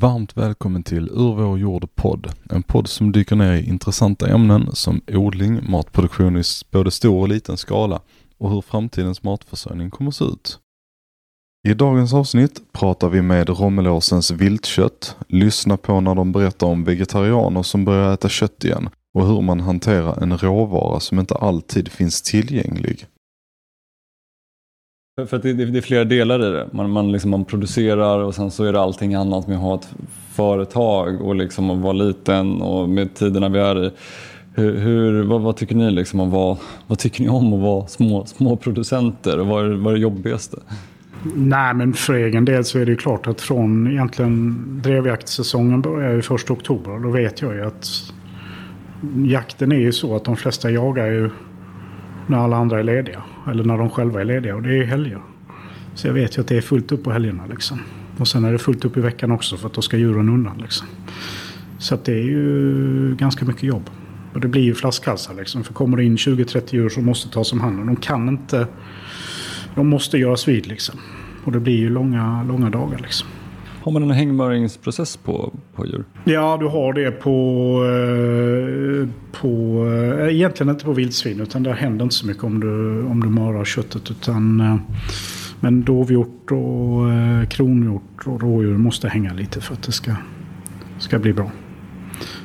Varmt välkommen till Ur vår jord podd. En podd som dyker ner i intressanta ämnen som odling, matproduktion i både stor och liten skala och hur framtidens matförsörjning kommer att se ut. I dagens avsnitt pratar vi med Romelåsens viltkött, lyssna på när de berättar om vegetarianer som börjar äta kött igen och hur man hanterar en råvara som inte alltid finns tillgänglig. För att det, det, är flera delar i det. Man, man, liksom, man producerar och sen så är det allting annat med att ha ett företag och liksom att vara liten och med tiderna vi är i. Hur, hur vad, vad, tycker ni liksom om vad, vad tycker ni om att vara små, små producenter och vad är, vad är det jobbigaste? Nej, men för egen del så är det ju klart att från egentligen drevjaktsäsongen börjar ju första oktober. Och då vet jag ju att jakten är ju så att de flesta jagar ju när alla andra är lediga. Eller när de själva är lediga och det är helger. Så jag vet ju att det är fullt upp på helgerna liksom. Och sen är det fullt upp i veckan också för att då ska djuren undan liksom. Så att det är ju ganska mycket jobb. Och det blir ju flaskhalsar liksom. För kommer det in 20-30 djur som måste tas om hand. Och de kan inte... De måste göras vid liksom. Och det blir ju långa, långa dagar liksom. Har man en hängmöringsprocess på, på djur? Ja, du har det på... Eh, på eh, egentligen inte på vildsvin, utan där händer inte så mycket om du, om du mörar köttet. Utan, eh, men dovhjort och kronhjort och rådjur måste hänga lite för att det ska, ska bli bra.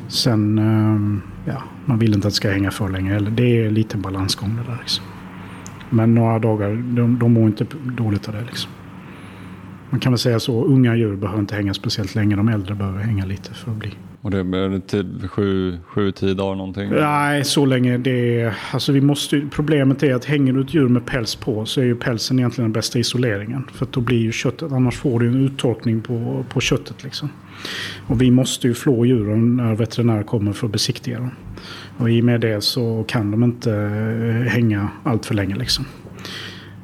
Sen, ja, man vill inte att det ska hänga för länge. Det är lite balansgång det där. Liksom. Men några dagar, de, de mår inte dåligt av det. Liksom. Man kan väl säga så, unga djur behöver inte hänga speciellt länge. De äldre behöver hänga lite för att bli. Och det är typ sju, sju, tio dagar någonting? Nej, så länge det är... Alltså vi måste, problemet är att hänger du ett djur med päls på så är ju pälsen egentligen den bästa isoleringen. För då blir ju köttet, annars får du en uttorkning på, på köttet liksom. Och vi måste ju flå djuren när veterinär kommer för att besiktiga dem. Och i och med det så kan de inte eh, hänga allt för länge liksom.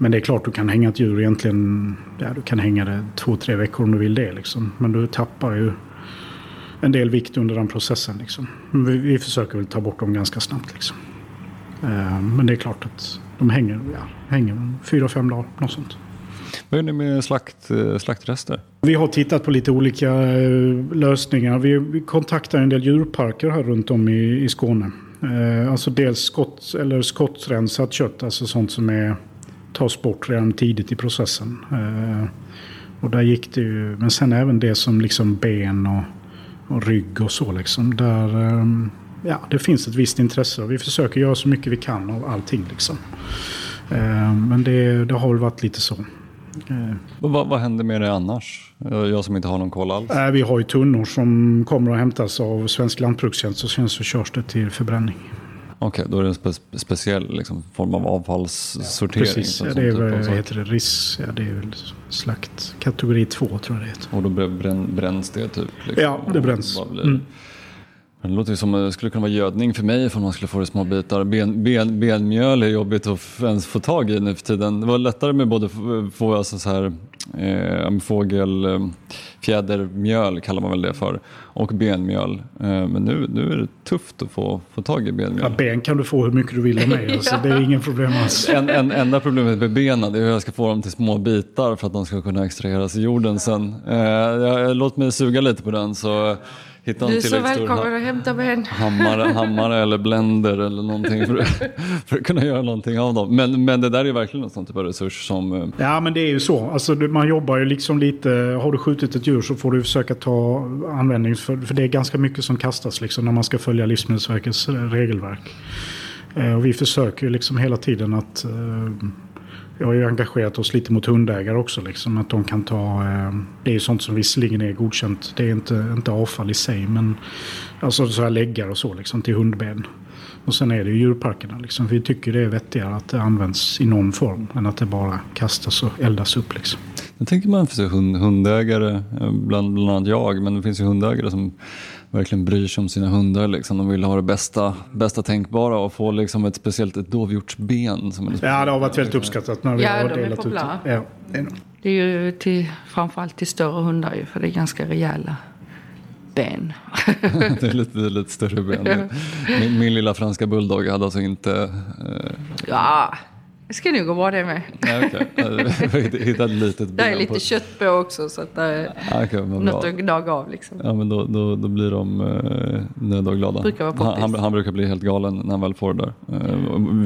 Men det är klart du kan hänga ett djur egentligen. Ja, du kan hänga det två, tre veckor om du vill det. Liksom. Men du tappar ju en del vikt under den processen. Liksom. Vi, vi, försöker väl ta bort dem ganska snabbt. Liksom. Uh, men det är klart att de hänger, ja, hänger fyra, fem dagar. Något sånt. Vad är det med slakt, eh, slaktrester? Vi har tittat på lite olika uh, lösningar. Vi, vi kontaktar en del djurparker här runt om i, i Skåne. Uh, alltså dels skott, eller skottrensat kött, alltså sånt som är tas bort redan tidigt i processen. Eh, och där gick det ju, men sen även det som liksom ben och, och rygg och så liksom. Där, eh, ja, det finns ett visst intresse och vi försöker göra så mycket vi kan av allting liksom. Eh, men det, det har väl varit lite så. Eh, vad, vad händer med det annars? Jag som inte har någon koll alls. Vi har ju tunnor som kommer att hämtas av Svensk Lantbrukstjänst och sen så körs det till förbränning. Okej, okay, då är det en spe speciell liksom, form av avfallssortering? Ja, precis, ja, det är väl, typ heter det, RIS, ja, det är väl slakt kategori 2 tror jag det heter. Och då brän, bränns det typ? Liksom, ja, det bränns. Mm. Det låter som att det skulle kunna vara gödning för mig om man skulle få det i små bitar. Ben, ben, benmjöl är jobbigt att ens få tag i nu för tiden. Det var lättare med både få alltså så här, eh, fågel, eh, fjädermjöl kallar man väl det för och benmjöl. Eh, men nu, nu är det tufft att få, få tag i benmjöl. Ja, ben kan du få hur mycket du vill av mig. Alltså, det är ingen problem alls. En, en, enda problemet med benen är hur jag ska få dem till små bitar för att de ska kunna extraheras i jorden sen. Eh, jag, låt mig suga lite på den så hitta en Du är så välkommen att hämta med hammare, hammare eller blender eller någonting för, för att kunna göra någonting av dem. Men, men det där är verkligen en sån typ av resurs som... Eh, ja men det är ju så. Alltså, man jobbar ju liksom lite, har du skjutit ett djur så får du försöka ta användning för, för det är ganska mycket som kastas liksom när man ska följa Livsmedelsverkets regelverk. Eh, och vi försöker ju liksom hela tiden att vi har ju engagerat oss lite mot hundägare också. Liksom, att de kan ta, eh, det är ju sånt som visserligen är godkänt. Det är inte, inte avfall i sig. Men alltså så här läggar och så liksom, till hundben. Och sen är det ju djurparkerna. Liksom. Vi tycker det är vettigare att det används i någon form. Än att det bara kastas och eldas upp. Liksom. Jag tänker man för hund, hundägare, eh, bland, bland annat jag. Men det finns ju hundägare som verkligen bryr sig om sina hundar. Liksom. De vill ha det bästa, bästa tänkbara och få liksom ett speciellt ett dovhjortsben. Som ja, det har varit väldigt uppskattat när vi ja, har delat ut det. Ja, det, är det är ju till, framförallt till större hundar ju, för det är ganska rejäla ben. det är lite, lite större ben. Min, min lilla franska bulldog hade alltså inte... Eh... Ja, Det ska nog gå bra det med. Ja, okay. Hitta ett litet ben Det är lite på. kött på också så att det är ah, okay, något att gnaga av. Liksom. Ja, men då, då, då blir de eh, nöjda och glada. Brukar han, han, han, brukar bli helt galen när han väl får det där.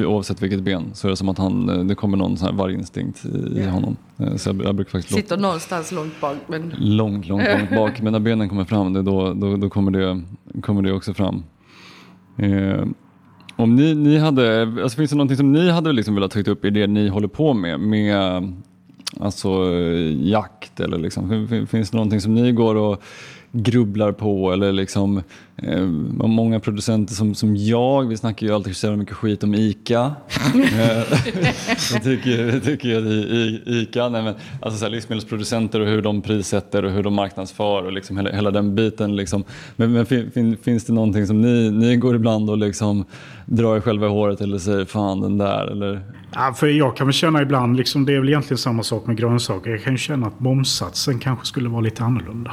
Eh, oavsett vilket ben så är det som att han, eh, det kommer någon sån här varginstinkt i, i honom. Eh, så jag, jag brukar faktiskt Sitter låta... någonstans långt bak. Men... Långt, långt, långt bak. Men när benen kommer fram, det, då, då, då kommer, det, kommer det också fram. Eh, om ni, ni hade, alltså finns det någonting som ni hade liksom velat ta upp i det ni håller på med? Med alltså eh, jakt eller liksom, finns det någonting som ni går och grubblar på eller liksom eh, många producenter som, som jag, vi snackar ju alltid så mycket skit om ICA. jag tycker, jag tycker att i, i, ICA, nej men, alltså så här, livsmedelsproducenter och hur de prissätter och hur de marknadsför och liksom hela, hela den biten. Liksom. Men, men fin, fin, finns det någonting som ni, ni går ibland och liksom drar er själva i håret eller säger fan den där eller? Ja, för jag kan väl känna ibland, liksom, det är väl egentligen samma sak med grönsaker. Jag kan känna att momsatsen kanske skulle vara lite annorlunda.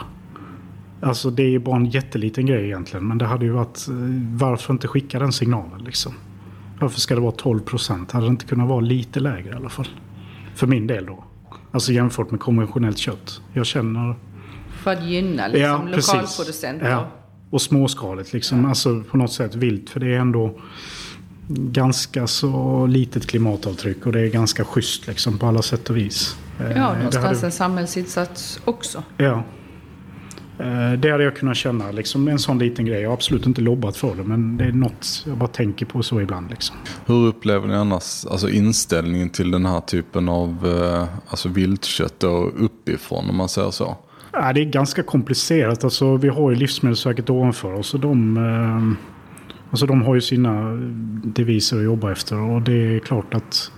Alltså det är bara en jätteliten grej egentligen. Men det hade ju varit... Eh, varför inte skicka den signalen liksom? Varför ska det vara 12 procent? Hade det inte kunnat vara lite lägre i alla fall? För min del då. Alltså jämfört med konventionellt kött. Jag känner... För att gynna liksom ja, lokalproducenter. Ja. Och småskaligt liksom. Alltså på något sätt vilt. För det är ändå ganska så litet klimatavtryck. Och det är ganska schysst liksom på alla sätt och vis. Ja, eh, någonstans hade... en samhällsinsats också. Ja, det hade jag kunnat känna, liksom, en sån liten grej. Jag har absolut inte lobbat för det, men det är något jag bara tänker på så ibland. Liksom. Hur upplever ni annars alltså inställningen till den här typen av eh, alltså viltkött och uppifrån, om man säger så? Ja, det är ganska komplicerat. Alltså, vi har ju Livsmedelsverket ovanför oss. Och de, eh, alltså, de har ju sina deviser att jobba efter. Och det är klart att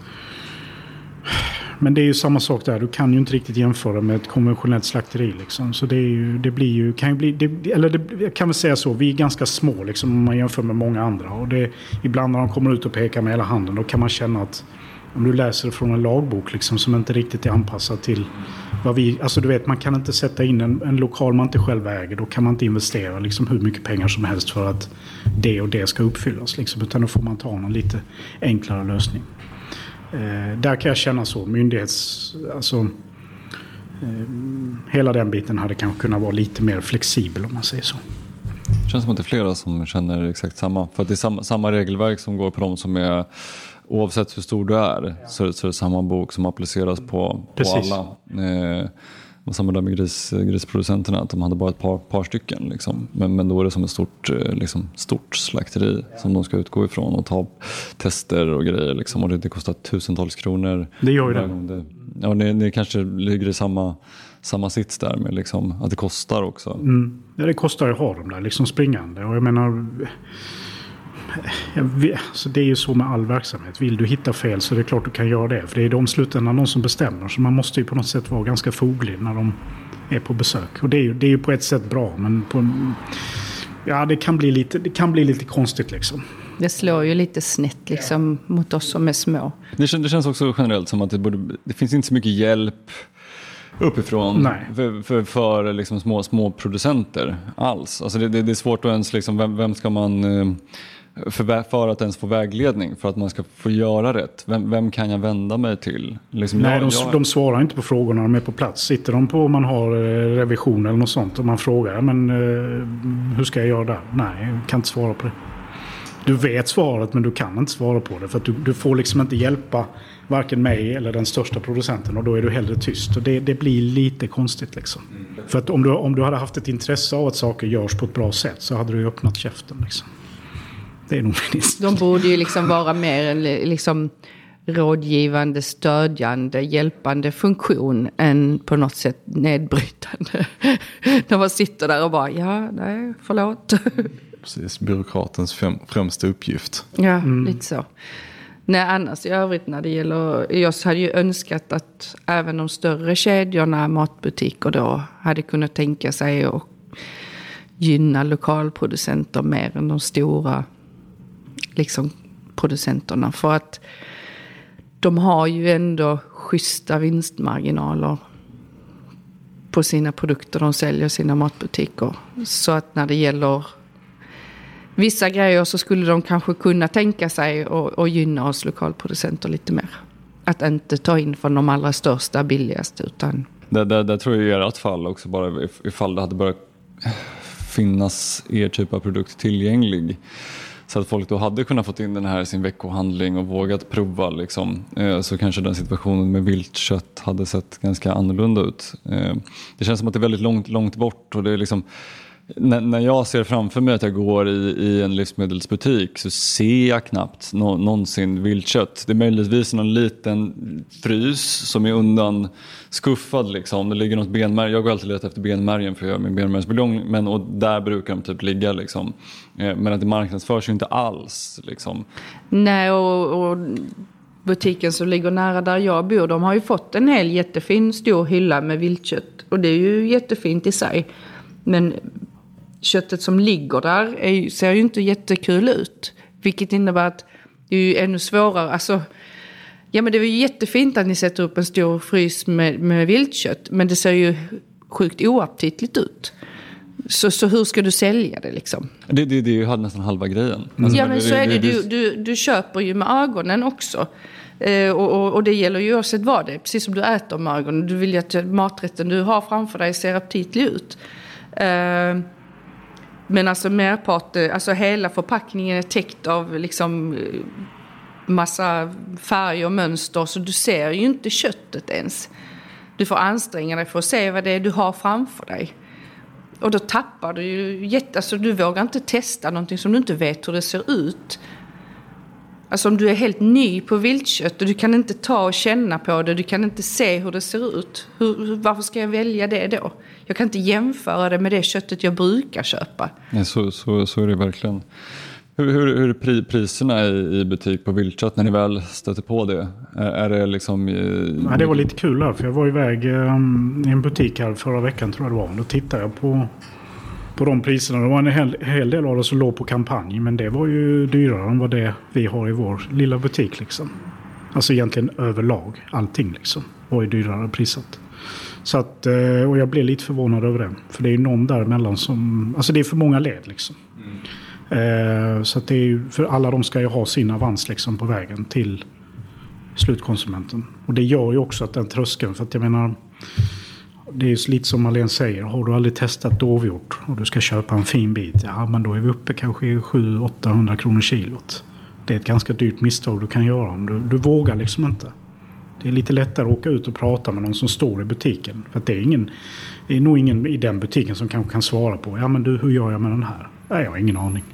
men det är ju samma sak där. Du kan ju inte riktigt jämföra med ett konventionellt slakteri. Liksom. Så det, är ju, det blir ju, kan ju bli, det, eller det, jag kan väl säga så, vi är ganska små liksom, om man jämför med många andra. Och det, ibland när de kommer ut och pekar med hela handen då kan man känna att om du läser från en lagbok liksom, som inte riktigt är anpassad till vad vi... Alltså du vet, man kan inte sätta in en, en lokal man inte själv äger. Då kan man inte investera liksom, hur mycket pengar som helst för att det och det ska uppfyllas. Liksom, utan då får man ta någon lite enklare lösning. Eh, där kan jag känna så. Myndighets... Alltså, eh, hela den biten hade kanske kunnat vara lite mer flexibel om man säger så. Det känns som att det är flera som känner exakt samma. För att det är samma, samma regelverk som går på de som är Oavsett hur stor du är så är det, så är det samma bok som appliceras på, på alla. Eh, och samma där med gris, grisproducenterna, att de hade bara ett par, par stycken. Liksom. Men, men då är det som ett stort, eh, liksom, stort slakteri som de ska utgå ifrån och ta tester och grejer. Liksom. Och det, det kostar tusentals kronor. Det gör ju det. det ja, det, det kanske ligger i samma, samma sits där med liksom, att det kostar också. Mm. Ja, det kostar ju att ha dem där liksom springande. Och jag menar Vet, alltså det är ju så med all verksamhet. Vill du hitta fel så är det klart du kan göra det. För det är de slutändan någon som bestämmer. Så man måste ju på något sätt vara ganska foglig när de är på besök. Och det är ju, det är ju på ett sätt bra. Men på, ja, det kan, bli lite, det kan bli lite konstigt liksom. Det slår ju lite snett liksom mot oss som är små. Det känns, det känns också generellt som att det, borde, det finns inte så mycket hjälp uppifrån Nej. för, för, för liksom små, små producenter alls. Alltså det, det, det är svårt att ens, liksom, vem, vem ska man eh, för, för, att ens få vägledning, för att man ska få göra rätt? Vem, vem kan jag vända mig till? Liksom Nej, jag, de, jag... de svarar inte på frågorna när de är på plats. Sitter de på om man har eh, revision eller något sånt och man frågar men uh, hur ska jag göra där? Nej, jag kan inte svara på det. Du vet svaret men du kan inte svara på det för att du, du får liksom inte hjälpa varken mig eller den största producenten och då är du hellre tyst. Och det, det blir lite konstigt liksom. Mm. För att om du, om du hade haft ett intresse av att saker görs på ett bra sätt så hade du öppnat käften liksom. Det är nog De borde ju liksom vara mer en liksom rådgivande, stödjande, hjälpande funktion än på något sätt nedbrytande. När man sitter där och bara, ja, nej, förlåt. Precis, byråkratens främsta uppgift. Ja, mm. lite så. Nej, annars i övrigt när det gäller, jag hade ju önskat att även de större kedjorna, matbutiker då, hade kunnat tänka sig att gynna lokalproducenter mer än de stora liksom, producenterna. För att de har ju ändå schyssta vinstmarginaler på sina produkter de säljer sina matbutiker. Så att när det gäller vissa grejer så skulle de kanske kunna tänka sig att gynna oss lokalproducenter lite mer. att inte ta in från de allra största billigaste. Utan... Det, det, det tror jag i ert fall också, bara ifall det hade börjat finnas er typ av produkt tillgänglig. Så att folk då hade kunnat fått in den här i sin veckohandling och vågat prova. Liksom. Eh, så kanske den situationen med viltkött hade sett ganska annorlunda ut. Eh, det känns som att det är väldigt långt, långt bort. och det är liksom när, när jag ser framför mig att jag går i, i en livsmedelsbutik så ser jag knappt no, någonsin viltkött. Det är möjligtvis någon liten frys som är undan skuffad liksom. Det ligger något benmärg. Jag går alltid och letar efter benmärgen för att göra min benmärgsbuljong. Men och där brukar de typ ligga liksom. Eh, men att det marknadsförs ju inte alls liksom. Nej och, och butiken som ligger nära där jag bor, de har ju fått en hel jättefin stor hylla med viltkött. Och det är ju jättefint i sig. Men köttet som ligger där är, ser ju inte jättekul ut. Vilket innebär att det är ju ännu svårare. Alltså, ja men det är ju jättefint att ni sätter upp en stor frys med, med viltkött. Men det ser ju sjukt oaptitligt ut. Så, så hur ska du sälja det liksom? Det, det, det är ju nästan halva grejen. Alltså, ja men så är det. Du, du, du köper ju med ögonen också. Eh, och, och, och, det gäller ju oavsett vad det är. Precis som du äter med ögonen. Du vill ju att maträtten du har framför dig ser aptitlig ut. Eh, men alltså merparten, eh, alltså hela förpackningen är täckt av liksom eh, massa färger och mönster så du ser ju inte köttet ens. Du får anstränga dig för att se vad det är du har framför dig. Och då tappar du ju jätte, alltså du vågar inte testa någonting som du inte vet hur det ser ut. Alltså om du är helt ny på viltkött och du kan inte ta och känna på det, du kan inte se hur det ser ut. Hur, varför ska jag välja det då? Jag kan inte jämföra det med det köttet jag brukar köpa. Nej, så, så, så är det verkligen. Hur, hur, hur är priserna i, i butik på viltkött när ni väl stöter på det? Är, det liksom... Ja, det var lite kul här, för jag var iväg um, i en butik här förra veckan tror jag det var. Då tittade jag på, på de priserna. Det var en hel, hel del av det som låg på kampanj. Men det var ju dyrare än vad det vi har i vår lilla butik liksom. Alltså egentligen överlag. Allting liksom var ju dyrare prissatt. Så att, eh, och jag blev lite förvånad över det. För det är ju någon däremellan som... Alltså det är för många led liksom. Mm. Eh, så att det är ju, för alla de ska ju ha sin avans liksom på vägen till slutkonsumenten. Och det gör ju också att den tröskeln, för att jag menar... Det är ju lite som Marlene säger, har du aldrig testat dovhjort och du ska köpa en fin bit, ja men då är vi uppe kanske i 700-800 kronor kilot. Det är ett ganska dyrt misstag du kan göra om du, du vågar liksom inte. Det är lite lättare att åka ut och prata med någon som står i butiken. För det är, ingen, det är nog ingen i den butiken som kanske kan svara på ja men du hur gör jag med den här? Nej, jag har ingen aning.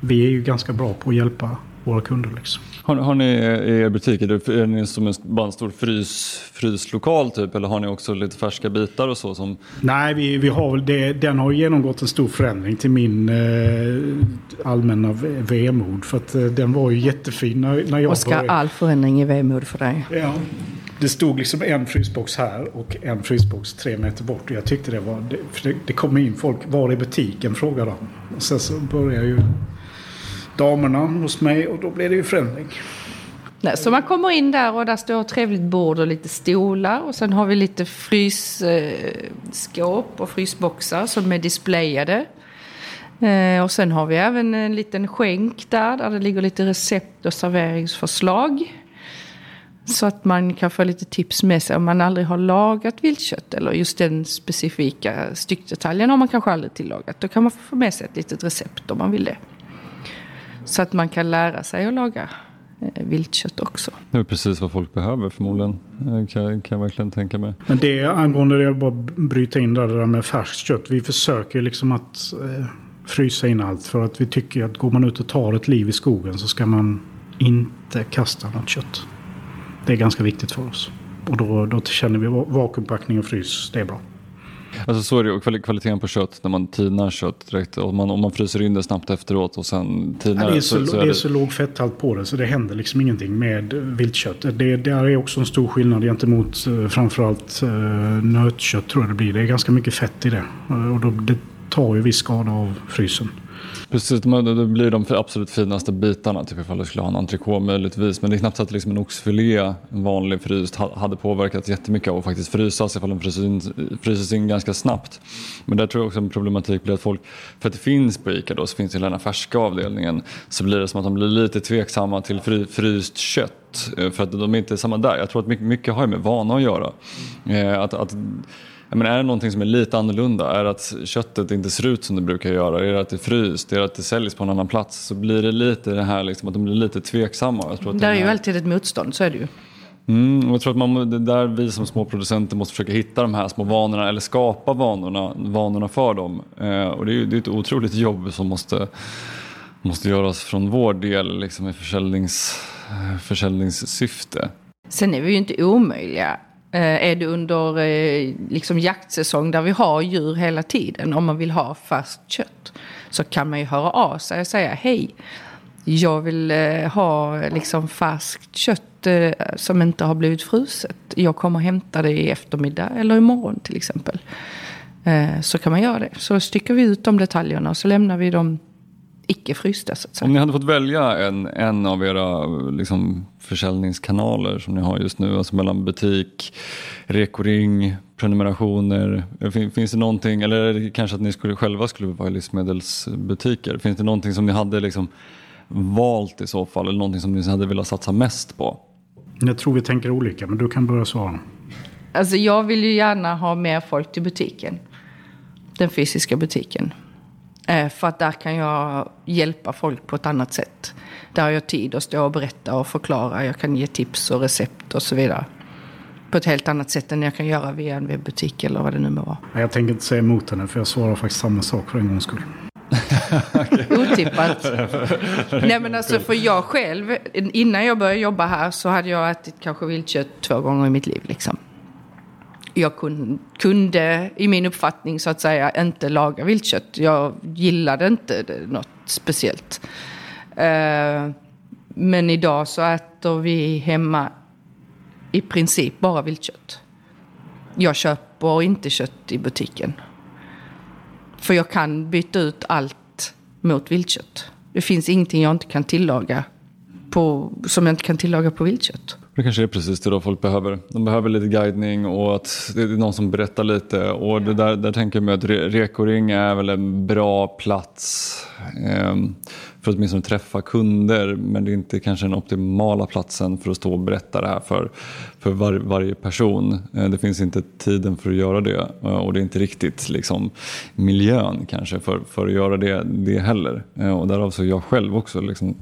Vi är ju ganska bra på att hjälpa våra kunder. Liksom. Har, har ni i er butik, är, det, är ni som en, bara en stor frys, fryslokal typ eller har ni också lite färska bitar och så? Som... Nej, vi, vi har det, den har genomgått en stor förändring till min eh, allmänna vemod. För att eh, den var ju jättefin när, när jag Oskar, började. all förändring är vemod för dig. Ja. Det stod liksom en frysbox här och en frysbox tre meter bort. Och jag tyckte det var... Det, för det, det kom in folk. Var i butiken? frågade de. Och sen så började ju damerna hos mig och då blev det ju förändring. Nej, så man kommer in där och där står ett trevligt bord och lite stolar och sen har vi lite frysskåp och frysboxar som är displayade. Eh, och sen har vi även en liten skänk där, där det ligger lite recept och serveringsförslag. Så att man kan få lite tips med sig om man aldrig har lagat viltkött eller just den specifika styckdetaljen har man kanske aldrig tillagat. Då kan man få med sig ett litet recept om man vill det. Så att man kan lära sig att laga eh, viltkött också. Det är precis vad folk behöver förmodligen. Eh, kan, kan jag verkligen tänka mig. Men det angående det, jag bara bryta in där, det där med färskt kött. Vi försöker liksom att eh, frysa in allt. För att vi tycker att går man ut och tar ett liv i skogen så ska man inte kasta något kött. Det är ganska viktigt för oss. Och då, då känner vi vakuumpackning och frys, det är bra. Alltså så är det ju kvaliteten på kött när man tinar kött direkt. Om man, om man fryser in det snabbt efteråt och sen tinar ja, det. Är så, så, så är det är så låg fetthalt på det så det händer liksom ingenting med viltkött. Det, det är också en stor skillnad gentemot uh, framförallt uh, nötkött tror jag det blir. Det är ganska mycket fett i det. Uh, och då, det tar ju viss skada av frysen. Precis, det blir de absolut finaste bitarna, typ ifall du skulle ha en entrecote möjligtvis. Men det är knappt så att liksom en oxfilé, en vanlig fryst, hade påverkats jättemycket av att faktiskt frysas ifall den fryses in, fryses in ganska snabbt. Men där tror jag också en problematik blir att folk, för att det finns på ICA då, så finns det hela den färska avdelningen, så blir det som att de blir lite tveksamma till fry, fryst kött. Eh, för att de är inte samma där. Jag tror att mycket, mycket har med vana att göra. Eh, att, att men är det någonting som är lite annorlunda, är det att köttet inte ser ut som det brukar göra, är det att det fryst, är det att det säljs på en annan plats så blir det lite det här liksom, att de blir lite tveksamma. Jag tror att det är här... ju alltid ett motstånd, så är det ju. Mm, jag tror att man, det där vi som små producenter måste försöka hitta de här små vanorna eller skapa vanorna, vanorna för dem. Eh, och det är, det är ett otroligt jobb som måste, måste göras från vår del liksom, i försäljnings, försäljningssyfte. Sen är vi ju inte omöjliga. Eh, är det under eh, liksom jaktsäsong där vi har djur hela tiden, om man vill ha fast kött, så kan man ju höra av sig och säga hej, jag vill eh, ha liksom färskt kött som inte har blivit fruset. Jag kommer hämta det i eftermiddag eller imorgon till exempel. Så kan man göra det. Så stycker vi ut de detaljerna och så lämnar vi dem icke frysta. Så att säga. Om ni hade fått välja en, en av era liksom, försäljningskanaler som ni har just nu, alltså mellan butik, rekoring, prenumerationer. Finns det någonting, eller kanske att ni skulle, själva skulle vara i livsmedelsbutiker. Finns det någonting som ni hade liksom valt i så fall, eller någonting som ni hade velat satsa mest på? Jag tror vi tänker olika, men du kan börja svara. Alltså jag vill ju gärna ha mer folk till butiken. Den fysiska butiken. Eh, för att där kan jag hjälpa folk på ett annat sätt. Där har jag tid att stå och berätta och förklara. Jag kan ge tips och recept och så vidare. På ett helt annat sätt än jag kan göra via en webbutik eller vad det nu må vara. Jag tänker inte säga emot henne för jag svarar faktiskt samma sak för en gångs skull. Otippat. Nej men alltså för jag själv, innan jag började jobba här så hade jag ätit kanske viltkött två gånger i mitt liv. Liksom jag kunde, i min uppfattning så att säga, inte laga viltkött. Jag gillade inte det, något speciellt. Eh, men idag så äter vi hemma i princip bara viltkött. Jag köper inte kött i butiken. För jag kan byta ut allt mot viltkött. Det finns ingenting jag inte kan tillaga på, som jag inte kan tillaga på viltkött. Det kanske är precis det då folk behöver. De behöver lite guidning och att det är någon som berättar lite. Och det där, där tänker jag mig att Rekoring är väl en bra plats eh, för att åtminstone träffa kunder. Men det är inte kanske den optimala platsen för att stå och berätta det här för, för var, varje person. Eh, det finns inte tiden för att göra det eh, och det är inte riktigt liksom, miljön kanske för, för att göra det, det heller. Eh, och därav så jag själv också liksom,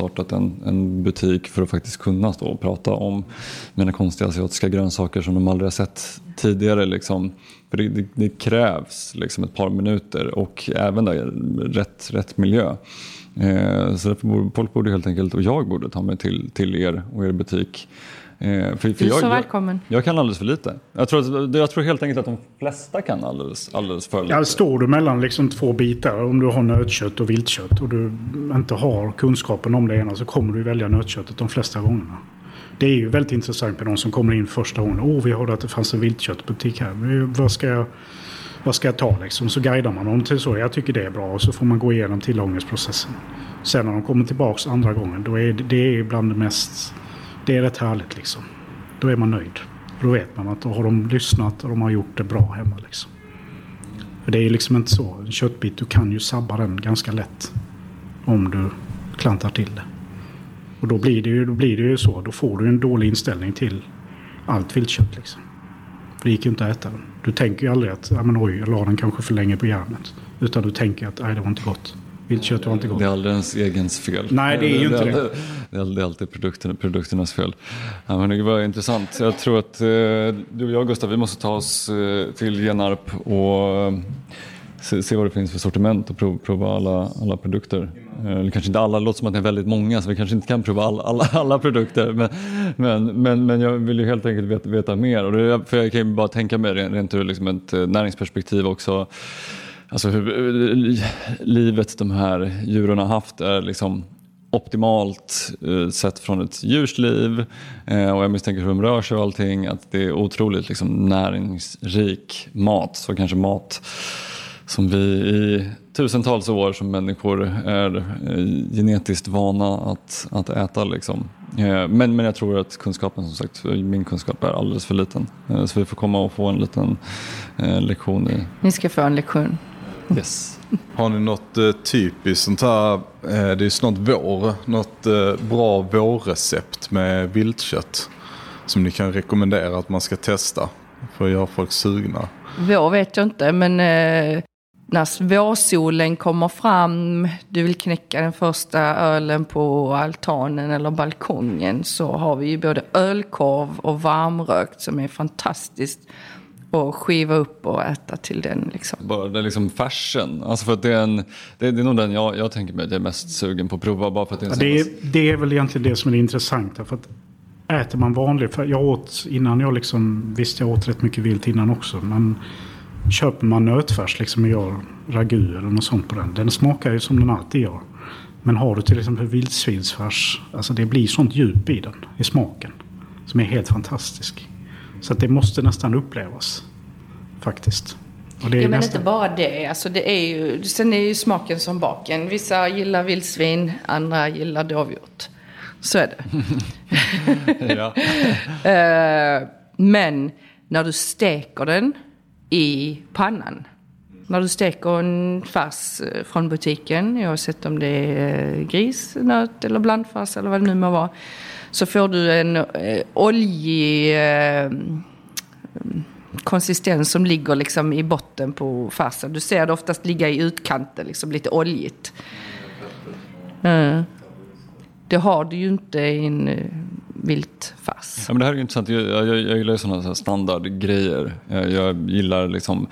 startat en, en butik för att faktiskt kunna stå och prata om mina konstiga asiatiska grönsaker som de aldrig har sett tidigare. Liksom. För det, det, det krävs liksom ett par minuter och även där, rätt, rätt miljö. Eh, så därför borde, folk borde helt enkelt, och jag borde ta mig till, till er och er butik Eh, för, för du är så välkommen. Jag, jag, kan alldeles för lite. Jag tror, jag tror helt enkelt att de flesta kan alldeles, alldeles för lite. Ja, står du mellan liksom två bitar, om du har nötkött och viltkött och du inte har kunskapen om det ena så kommer du välja nötköttet de flesta gångerna. Det är ju väldigt intressant med de som kommer in första gången. Åh, oh, vi hörde att det fanns en viltköttbutik här. Vad ska jag, vad ska jag ta liksom? Så guidar man dem till så. Jag tycker det är bra och så får man gå igenom tillagningsprocessen. Sen när de kommer tillbaka andra gången, då är det, det är bland det mest det är rätt härligt liksom. Då är man nöjd. Då vet man att då har de lyssnat och de har gjort det bra hemma liksom. För det är liksom inte så. En köttbit, du kan ju sabba den ganska lätt. Om du klantar till det. Och då blir det ju, då blir det ju så. Då får du en dålig inställning till allt viltkött liksom. För det gick ju inte att äta den. Du tänker ju aldrig att, ja men oj, jag la den kanske för länge på järnet. Utan du tänker att, nej det var inte gott. Viltkött var inte gott. Det är aldrig ens egens fel. Nej, det är ju inte det. Det är, det är alltid produkterna, produkternas fel. Ja, men det var intressant. Jag tror att eh, du och jag Gustav, vi måste ta oss eh, till Genarp och eh, se, se, vad det finns för sortiment och prov, prova alla, alla produkter. Eh, eller kanske inte alla, det låter som att det är väldigt många så vi kanske inte kan prova alla, alla, alla produkter. Men, men, men, men jag vill ju helt enkelt veta, veta mer. Och det, för jag kan ju bara tänka mig rent ur liksom ett eh, näringsperspektiv också alltså hur livet de här djuren har haft är liksom optimalt eh, sett från ett djurs liv eh, och jag misstänker hur de rör sig och allting att det är otroligt liksom, näringsrik mat. Så kanske mat som vi i tusentals år som människor är eh, genetiskt vana att, att äta. Liksom. Men, men jag tror att kunskapen, som sagt, min kunskap är alldeles för liten. Så vi får komma och få en liten lektion i... Ni ska få en lektion. Yes. Har ni något eh, typiskt sånt här, eh, det är snart vår, något eh, bra vårrecept med viltkött som ni kan rekommendera att man ska testa för att göra folk sugna? Vår vet jag inte, men eh, när vårsolen kommer fram, du vill knäcka den första ölen på altanen eller balkongen så har vi ju både ölkorv och varmrökt som är fantastiskt och skiva upp och äta till den. Liksom. Bara den liksom färsen. Alltså för att det, är en, det, det är nog den jag, jag tänker mig att jag är mest sugen på att prova. Bara för att det, är ja, det, är, det är väl egentligen det som är det intressanta. För att äter man vanligt, för jag åt innan jag liksom, visst jag åt rätt mycket vilt innan också. Men köper man nötfärs liksom och gör ragu eller något sånt på den. Den smakar ju som den alltid gör. Men har du till exempel vildsvinsfärs, alltså det blir sånt djup i den, i smaken. Som är helt fantastisk. Så att det måste nästan upplevas. Faktiskt. Och det är ja, men nästan... inte bara det. Alltså det är ju, sen är ju smaken som baken. Vissa gillar vildsvin, andra gillar dovhjort. Så är det. uh, men när du steker den i pannan. När du steker en färs eh, från butiken, oavsett om det är eh, gris, nöt eller blandfärs eller vad det nu må vara så får du en eh, oljig eh, konsistens som ligger liksom i botten på färsen. Du ser det oftast ligga i utkanten, liksom lite oljigt. Mm. Det har du ju inte i en eh, uh, viltfärs. Ja, men det här är intressant. Jag, jag, jag gillar sådana standardgrejer. Jag, jag gillar liksom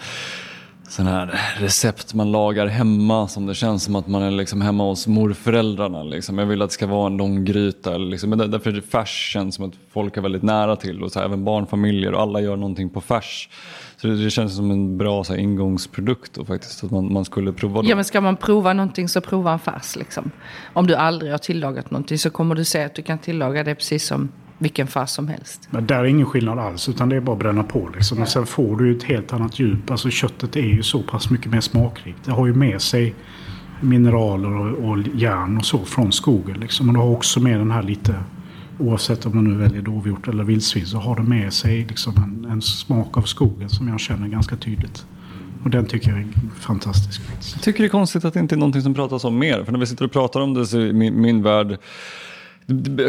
sådana här recept man lagar hemma som det känns som att man är liksom hemma hos morföräldrarna. Liksom. Jag vill att det ska vara en lång gryta. Liksom. Men därför är det färs känns som att folk är väldigt nära till. Och så här, även barnfamiljer och alla gör någonting på färs. Så det, det känns som en bra så här, ingångsprodukt och faktiskt att man, man skulle prova. Ja men ska man prova någonting så prova en färs liksom. Om du aldrig har tillagat någonting så kommer du se att du kan tillaga det precis som vilken fas som helst. Men där är ingen skillnad alls utan det är bara att bränna på. Liksom. Men sen får du ett helt annat djup. Alltså köttet är ju så pass mycket mer smakrikt. Det har ju med sig mineraler och, och järn och så från skogen. Liksom. Och du har också med den här lite, oavsett om man nu väljer dovhjort eller vildsvin, så har det med sig liksom en, en smak av skogen som jag känner ganska tydligt. Och den tycker jag är fantastisk. Jag tycker det är konstigt att det inte är någonting som pratas om mer. För när vi sitter och pratar om det så är min, min värld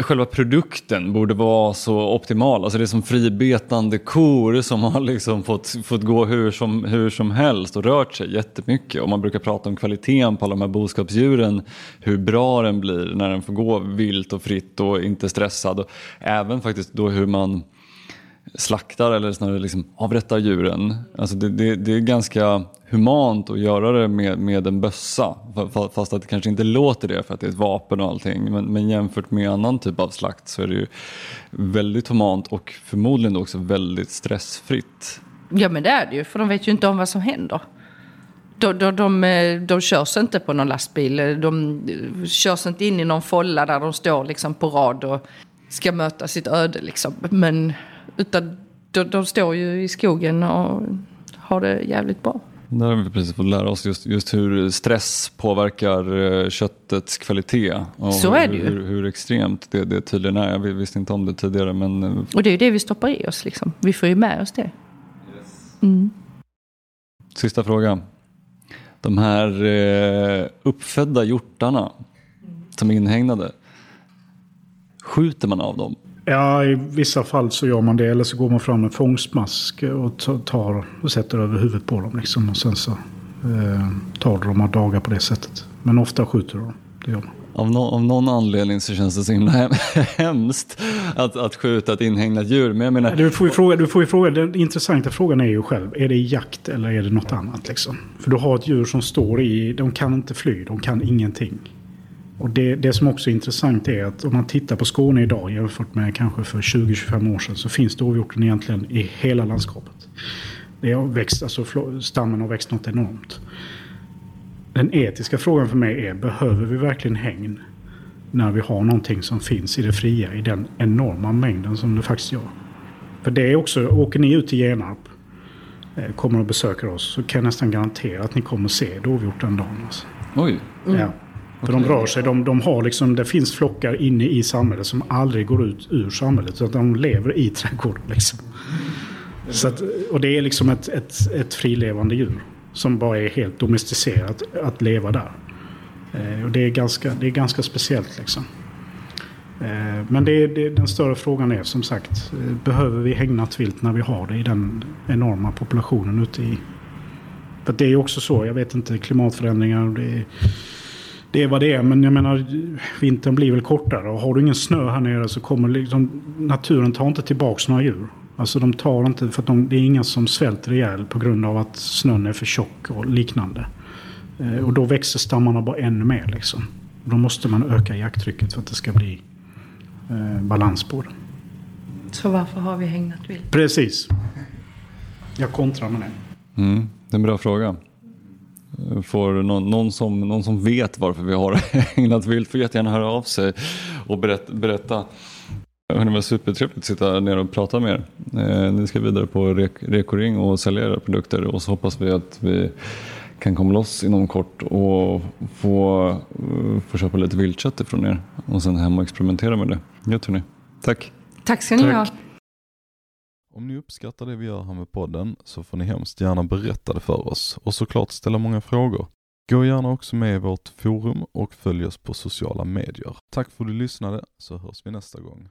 själva produkten borde vara så optimal. Alltså det är som fribetande kor som har liksom fått, fått gå hur som, hur som helst och rört sig jättemycket. Och man brukar prata om kvaliteten på alla de här boskapsdjuren, hur bra den blir när den får gå vilt och fritt och inte stressad. Och även faktiskt då hur man slaktar eller snarare liksom avrättar djuren. Alltså det, det, det, är ganska humant att göra det med, med en bössa. Fast att det kanske inte låter det för att det är ett vapen och allting. Men, men jämfört med annan typ av slakt så är det ju väldigt humant och förmodligen också väldigt stressfritt. Ja men det är det ju, för de vet ju inte om vad som händer. De, de, de, eh, de körs inte på någon lastbil. De eh, körs inte in i någon folla där de står liksom på rad och ska möta sitt öde. Liksom. Men utan de, de står ju i skogen och har det jävligt bra. Där har vi precis fått lära oss just, just hur stress påverkar eh, köttets kvalitet. Och Så är det ju. Hur, hur extremt det, det tydligen är. Jag visste inte om det tidigare. Men... Eh, och det är ju det vi stoppar i oss. Liksom. Vi får ju med oss det. Mm. Sista fråga. De här eh, uppfödda hjortarna som är inhägnade. Skjuter man av dem? Ja, i vissa fall så gör man det. Eller så går man fram med fångstmask och tar och sätter över huvudet på dem. Liksom, och sen så eh, tar de några dagar på det sättet. Men ofta skjuter de. Det gör man. Av, no av någon anledning så känns det så himla hemskt att, att skjuta ett inhägnat djur. Men jag menar... Du får ju fråga, du får ju fråga, den intressanta frågan är ju själv, är det jakt eller är det något annat? Liksom? För du har ett djur som står i, de kan inte fly, de kan ingenting. Och det, det som också är intressant är att om man tittar på Skåne idag jämfört med kanske för 20-25 år sedan så finns dovhjorten egentligen i hela landskapet. Det har växt, alltså stammen har växt något enormt. Den etiska frågan för mig är, behöver vi verkligen hägn när vi har någonting som finns i det fria i den enorma mängden som det faktiskt gör? För det är också, åker ni ut till Genarp eh, kommer och besöker oss så kan jag nästan garantera att ni kommer se dovhjort den dagen. Alltså. Oj. Ja. För de rör sig, de, de har liksom, det finns flockar inne i samhället som aldrig går ut ur samhället. Så att de lever i trädgården. Liksom. Så att, och det är liksom ett, ett, ett frilevande djur. Som bara är helt domesticerat att leva där. Eh, och det är ganska, det är ganska speciellt liksom. Eh, men det, det, den större frågan är som sagt, eh, behöver vi hägnat vilt när vi har det i den enorma populationen ute i... För det är också så, jag vet inte, klimatförändringar och det är, det är vad det är. Men jag menar, vintern blir väl kortare. Och har du ingen snö här nere så kommer liksom, naturen tar inte tillbaka några djur. Alltså de tar inte, för att de, det är inga som svälter ihjäl på grund av att snön är för tjock och liknande. Eh, och då växer stammarna bara ännu mer liksom. Då måste man öka jakttrycket för att det ska bli eh, balans på det. Så varför har vi hägnat vilt? Precis. Jag kontrar med det. Mm, det är en bra fråga. Får någon, någon, som, någon som vet varför vi har hägnat vilt får jättegärna höra av sig och berätta. berätta. Det var supertrevligt att sitta ner och prata med er. Eh, ni ska vidare på Rek Rekoring och sälja era produkter och så hoppas vi att vi kan komma loss inom kort och få, få köpa lite viltkött ifrån er och sen hem och experimentera med det. Gött hörni. Tack. Tack ska ni Tack. ha. Om ni uppskattar det vi gör här med podden så får ni hemskt gärna berätta det för oss och såklart ställa många frågor. Gå gärna också med i vårt forum och följ oss på sociala medier. Tack för att du lyssnade så hörs vi nästa gång.